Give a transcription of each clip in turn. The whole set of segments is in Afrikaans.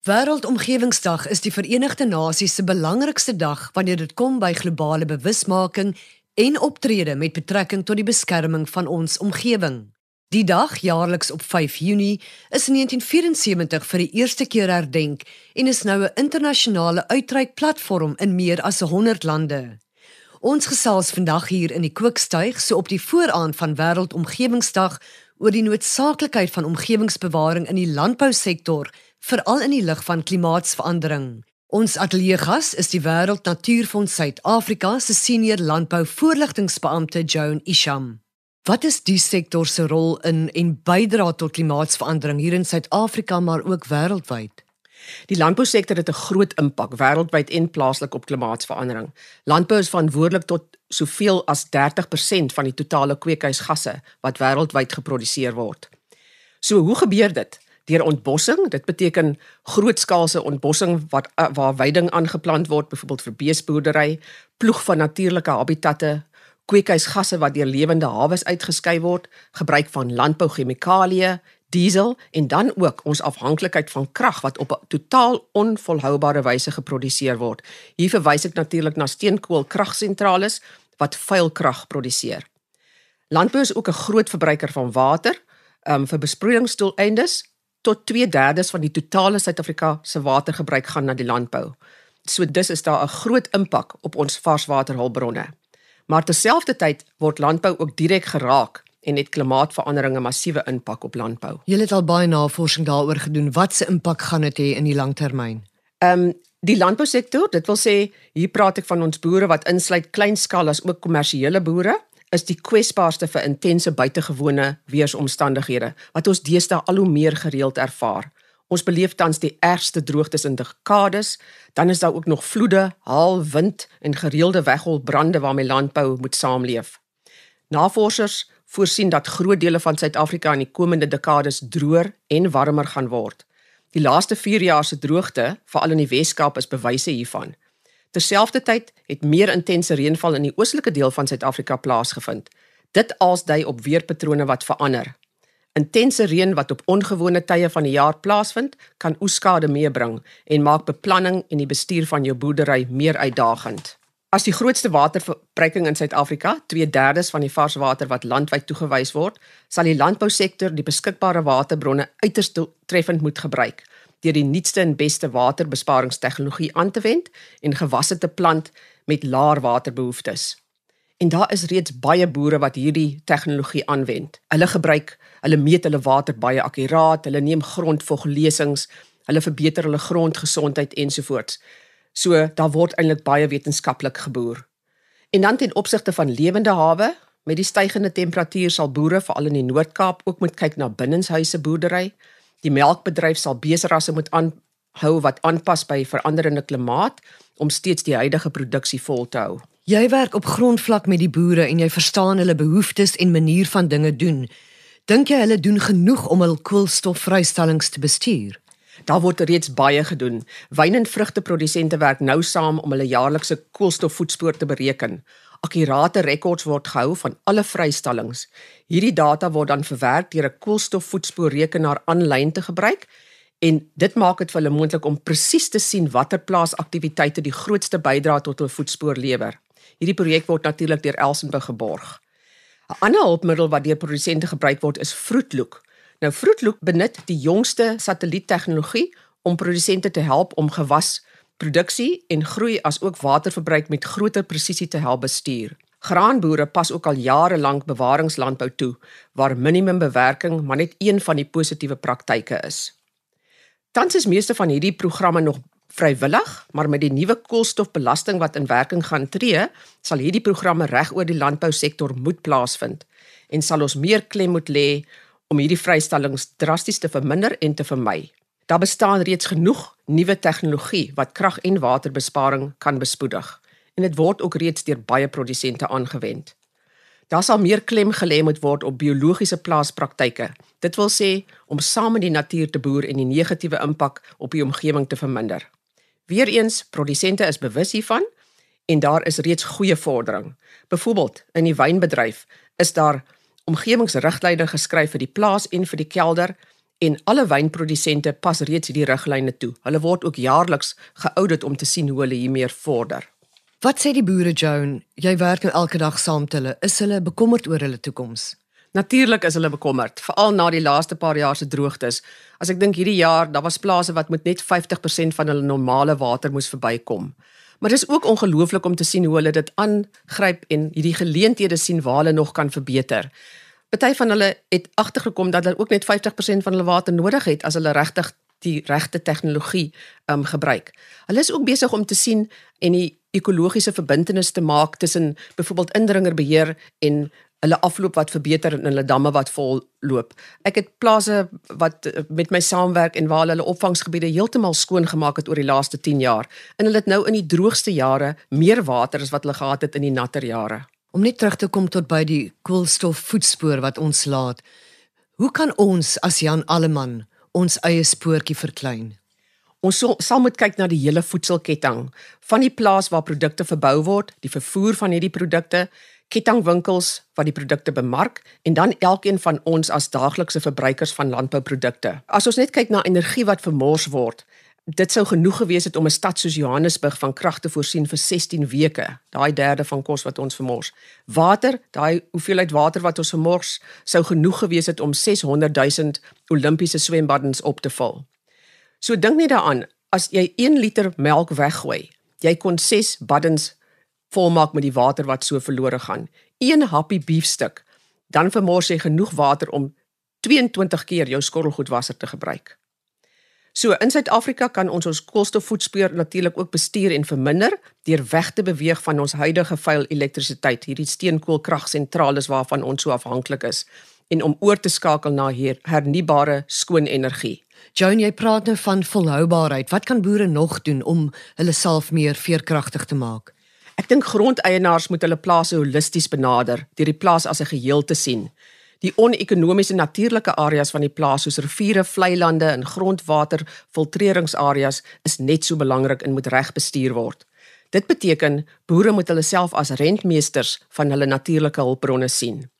Wêreldomgewingsdag is die Verenigde Nasies se belangrikste dag wanneer dit kom by globale bewusmaking en optrede met betrekking tot die beskerming van ons omgewing. Die dag jaarliks op 5 Junie is in 1974 vir die eerste keer herdenk en is nou 'n internasionale uitreikplatform in meer as 100 lande. Ons gesels vandag hier in die Kookstuig so op die vooraan van Wêreldomgewingsdag oor die noodsaaklikheid van omgewingsbewaring in die landbousektor veral in die lig van klimaatsverandering. Ons ateljeegas is die Wêreld Natuurfonds Suid-Afrika se senior landbou-voorligtingsbeampte Joan Isham. Wat is die sektor se rol in en bydra tot klimaatsverandering hier in Suid-Afrika maar ook wêreldwyd? Die landbousektor het 'n groot impak wêreldwyd en plaaslik op klimaatsverandering. Landbou is verantwoordelik tot soveel as 30% van die totale kweekhuisgasse wat wêreldwyd geproduseer word. So hoe gebeur dit? Deur ontbossing. Dit beteken grootskaalse ontbossing wat uh, waar weiding aangeplant word, byvoorbeeld vir beesboerdery, ploeg van natuurlike habitatte, kweekhuisgasse wat deur lewende hawes uitgeskei word, gebruik van landbouchemikalieë, diesel en dan ook ons afhanklikheid van krag wat op 'n totaal onvolhoubare wyse geproduseer word. Hier verwys ek natuurlik na steenkoolkragsentrale wat vuil krag produseer. Landbou is ook 'n groot verbruiker van water um, vir besproeiingsdoeleindes tot 2/3 van die totale Suid-Afrika se watergebruik gaan na die landbou. So dis is daar 'n groot impak op ons varswaterhulpbronne. Maar terselfdertyd word landbou ook direk geraak en het klimaatsverandering 'n massiewe impak op landbou. Jy het al baie navorsing daaroor gedoen. Wat se impak gaan dit hê in die langtermyn? Ehm um, die landbousektor, dit wil sê hier praat ek van ons boere wat insluit kleinskaal as ook kommersiële boere is die kwesbaarste vir intense buitengewone weeromstandighede wat ons deesdae al hoe meer gereeld ervaar. Ons beleef tans die ergste droogtes in dekades, dan is daar ook nog vloede, haal, wind en gereelde wegholbrande waarmee landbou moet saamleef. Navorsers voorsien dat groot dele van Suid-Afrika in die komende dekades droër en warmer gaan word. Die laaste 4 jaar se droogte, veral in die Wes-Kaap, is bewyse hiervan. Terselfdertyd het meer intense reënval in die oostelike deel van Suid-Afrika plaasgevind. Dit alsdui op weerpatrone wat verander. Intense reën wat op ongewone tye van die jaar plaasvind, kan oeskade meebring en maak beplanning en die bestuur van jou boerdery meer uitdagend. As die grootste waterverbruiking in Suid-Afrika, 2/3 van die varswater wat landwyd toegewys word, sal die landbousektor die beskikbare waterbronne uiters treffend moet gebruik deur die nuutste en beste waterbesparingstegnologie aan te wend en gewasse te plant met laer waterbehoeftes. En daar is reeds baie boere wat hierdie tegnologie aanwend. Hulle gebruik, hulle meet hulle water baie akkuraat, hulle neem grondvoglesings, hulle verbeter hulle grondgesondheid ensovoorts. So daar word eintlik baie wetenskaplik geboer. En dan ten opsigte van lewende hawe, met die stygende temperatuur sal boere veral in die Noord-Kaap ook moet kyk na binnenshuise boerdery. Die melkbedryf sal beesrasse moet aanhou wat aanpas by veranderende klimaat om steeds die huidige produksie vol te hou. Jy werk op grondvlak met die boere en jy verstaan hulle behoeftes en manier van dinge doen. Dink jy hulle doen genoeg om hul koolstofvrystellings te bestuur? Daar word reeds baie gedoen. Wyn- en vrugteprodusente werk nou saam om hulle jaarlikse koolstofvoetspoor te bereken. Akkurate rekords word gehou van alle vrystellings. Hierdie data word dan verwerk deur 'n koolstofvoetspoorrekenaar aanlyn te gebruik en dit maak dit vir hulle moontlik om presies te sien watter plaasaktiwiteite die grootste bydrae tot hul voetspoor lewer. Hierdie projek word natuurlik deur Elsenburg geborg. 'n Ander hulpmiddel wat deur produsente gebruik word is Fruitlook. Nou Fruitlook benut die jongste satelliettegnologie om produsente te help om gewas produksie en groei as ook waterverbruik met groter presisie te help bestuur. Graanboere pas ook al jare lank bewaringslandbou toe waar minimumbewerking maar net een van die positiewe praktyke is. Tans is meeste van hierdie programme nog vrywillig, maar met die nuwe koolstofbelasting wat in werking gaan tree, sal hierdie programme reg oor die landbousektor moet plaasvind en sal ons meer klem moet lê om hierdie vrystellings drasties te verminder en te vermy. Daar bestaan reeds genoeg nuwe tegnologie wat krag en waterbesparing kan bespoedig en dit word ook reeds deur baie produsente aangewend. Daar sal meer klem gelê moet word op biologiese plaaspraktyke. Dit wil sê om saam met die natuur te boer en die negatiewe impak op die omgewing te verminder. Weereens, produsente is bewus hiervan en daar is reeds goeie vordering. Byvoorbeeld, in die wynbedryf is daar omgewingsriglyne geskryf vir die plaas en vir die kelder en alle wynprodusente pas reeds hierdie riglyne toe. Hulle word ook jaarliks geaudit om te sien hoe hulle hiermee vorder. Wat sê die boere Joan? Jy werk nou elke dag saam met hulle. Is hulle bekommerd oor hulle toekoms? Natuurlik is hulle bekommerd, veral na die laaste paar jaar se droogtes. As ek dink hierdie jaar, daar was plase wat met net 50% van hulle normale water moes verbykom. Maar dit is ook ongelooflik om te sien hoe hulle dit aangryp en hierdie geleenthede sien waar hulle nog kan verbeter. Party van hulle het agtergekom dat hulle ook net 50% van hulle water nodig het as hulle regtig die regte tegnologie um gebruik. Hulle is ook besig om te sien en die ekologiese verbintenis te maak tussen byvoorbeeld indringerbeheer en hulle afloop wat verbeter en hulle damme wat vol loop. Ek het plase wat eh, met my saamwerk en waar hulle opvangsgebiede heeltemal skoon gemaak het oor die laaste 10 jaar en hulle het nou in die droogste jare meer water as wat hulle gehad het in die natter jare. Om net terug te kom tot by die koolstofvoetspoor wat ons laat. Hoe kan ons as Jan Alleman ons eie spoortjie verklein? Ons sal, sal moet kyk na die hele voedselketting, van die plaas waar produkte verbou word, die vervoer van hierdie produkte, kettingwinkels wat die produkte bemark en dan elkeen van ons as daaglikse verbruikers van landbouprodukte. As ons net kyk na energie wat vermors word, dit sou genoeg gewees het om 'n stad soos Johannesburg van krag te voorsien vir 16 weke, daai derde van kos wat ons vermors. Water, daai hoeveelheid water wat ons vermors, sou genoeg gewees het om 600 000 Olimpiese swembaddens op te vul. So dink net daaraan, as jy 1 liter melk weggooi, jy kon 6 baddens volmaak met die water wat so verlore gaan. Een happie beefstuk, dan vermors jy genoeg water om 22 keer jou skottelgoedwasser te gebruik. So in Suid-Afrika kan ons ons koolstofvoetspoor natuurlik ook bestuur en verminder deur weg te beweeg van ons huidige vuil elektrisiteit, hierdie steenkoolkragsentrale waarvan ons so afhanklik is en om oor te skakel na her, hernubare skoon energie. Joan, jy praat nou van volhoubaarheid. Wat kan boere nog doen om hulle self meer veerkragtig te maak? Ek dink grondeienaars moet hulle plase holisties benader, deur die plaas as 'n geheel te sien. Die onekonomiese natuurlike areas van die plaas soos riviere, vlei lande en grondwaterfiltreringsareas is net so belangrik en moet reg bestuur word. Dit beteken boere moet hulle self as rentmeesters van hulle natuurlike hulpbronne sien.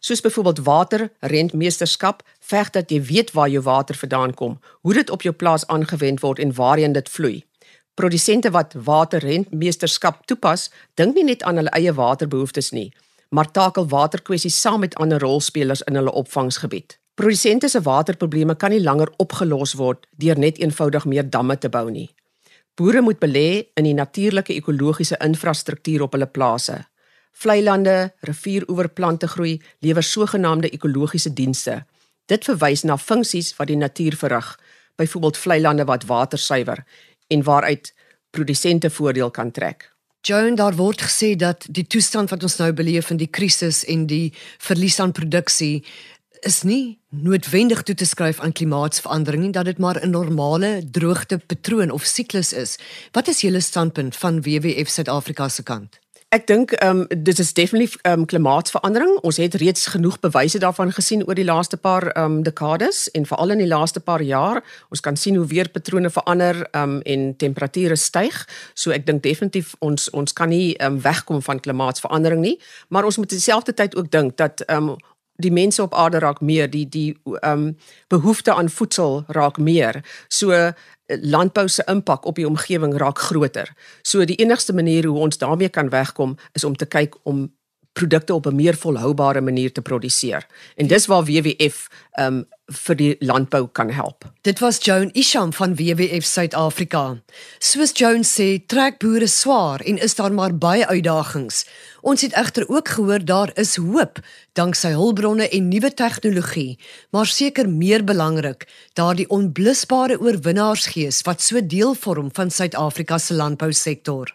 Soos byvoorbeeld water, rentmeesterskap, veg dat jy weet waar jou water vandaan kom, hoe dit op jou plaas aangewend word en waarheen dit vloei. Produsente wat waterrentmeesterskap toepas, dink nie net aan hulle eie waterbehoeftes nie, maar takel waterkwessies saam met ander rolspelers in hulle opvangsgebied. Produsente se waterprobleme kan nie langer opgelos word deur net eenvoudig meer damme te bou nie. Boere moet belê in die natuurlike ekologiese infrastruktuur op hulle plase. Vlei lande, rivieroeverplante groei lewer sogenaamde ekologiese dienste. Dit verwys na funksies wat die natuur verrig, byvoorbeeld vlei lande wat water suiwer en waaruit produsente voordeel kan trek. Joan, daar word gesê dat die toestand wat ons nou beleef in die krisis en die verlies aan produksie is nie noodwendig toe te skryf aan klimaatsverandering nie, dat dit maar 'n normale droogtepatroon of siklus is. Wat is julle standpunt van WWF Suid-Afrika se kant? Ek dink ehm um, dit is definitief ehm um, klimaatsverandering. Ons het reeds genoeg bewyse daarvan gesien oor die laaste paar ehm um, dekades en veral in die laaste paar jaar. Ons kan sien hoe weerpatrone verander ehm um, en temperature styg. So ek dink definitief ons ons kan nie ehm um, wegkom van klimaatsverandering nie, maar ons moet terselfdertyd ook dink dat ehm um, die mense op aarde raak meer die die ehm um, behoefte aan voedsel raak meer. So landbou se impak op die omgewing raak groter. So die enigste manier hoe ons daarmee kan wegkom is om te kyk om produkte op 'n meer volhoubare manier te produseer. En dis waar WWF um vir die landbou kan help. Dit was Joan Isham van WWF Suid-Afrika. Soos Joan sê, trek boere swaar en is daar maar baie uitdagings. Ons het egter ook gehoor daar is hoop danksy hulpbronne en nuwe tegnologie, maar seker meer belangrik, daardie onblusbare oorwinnaarsgees wat so deel vorm van Suid-Afrika se landbousektor.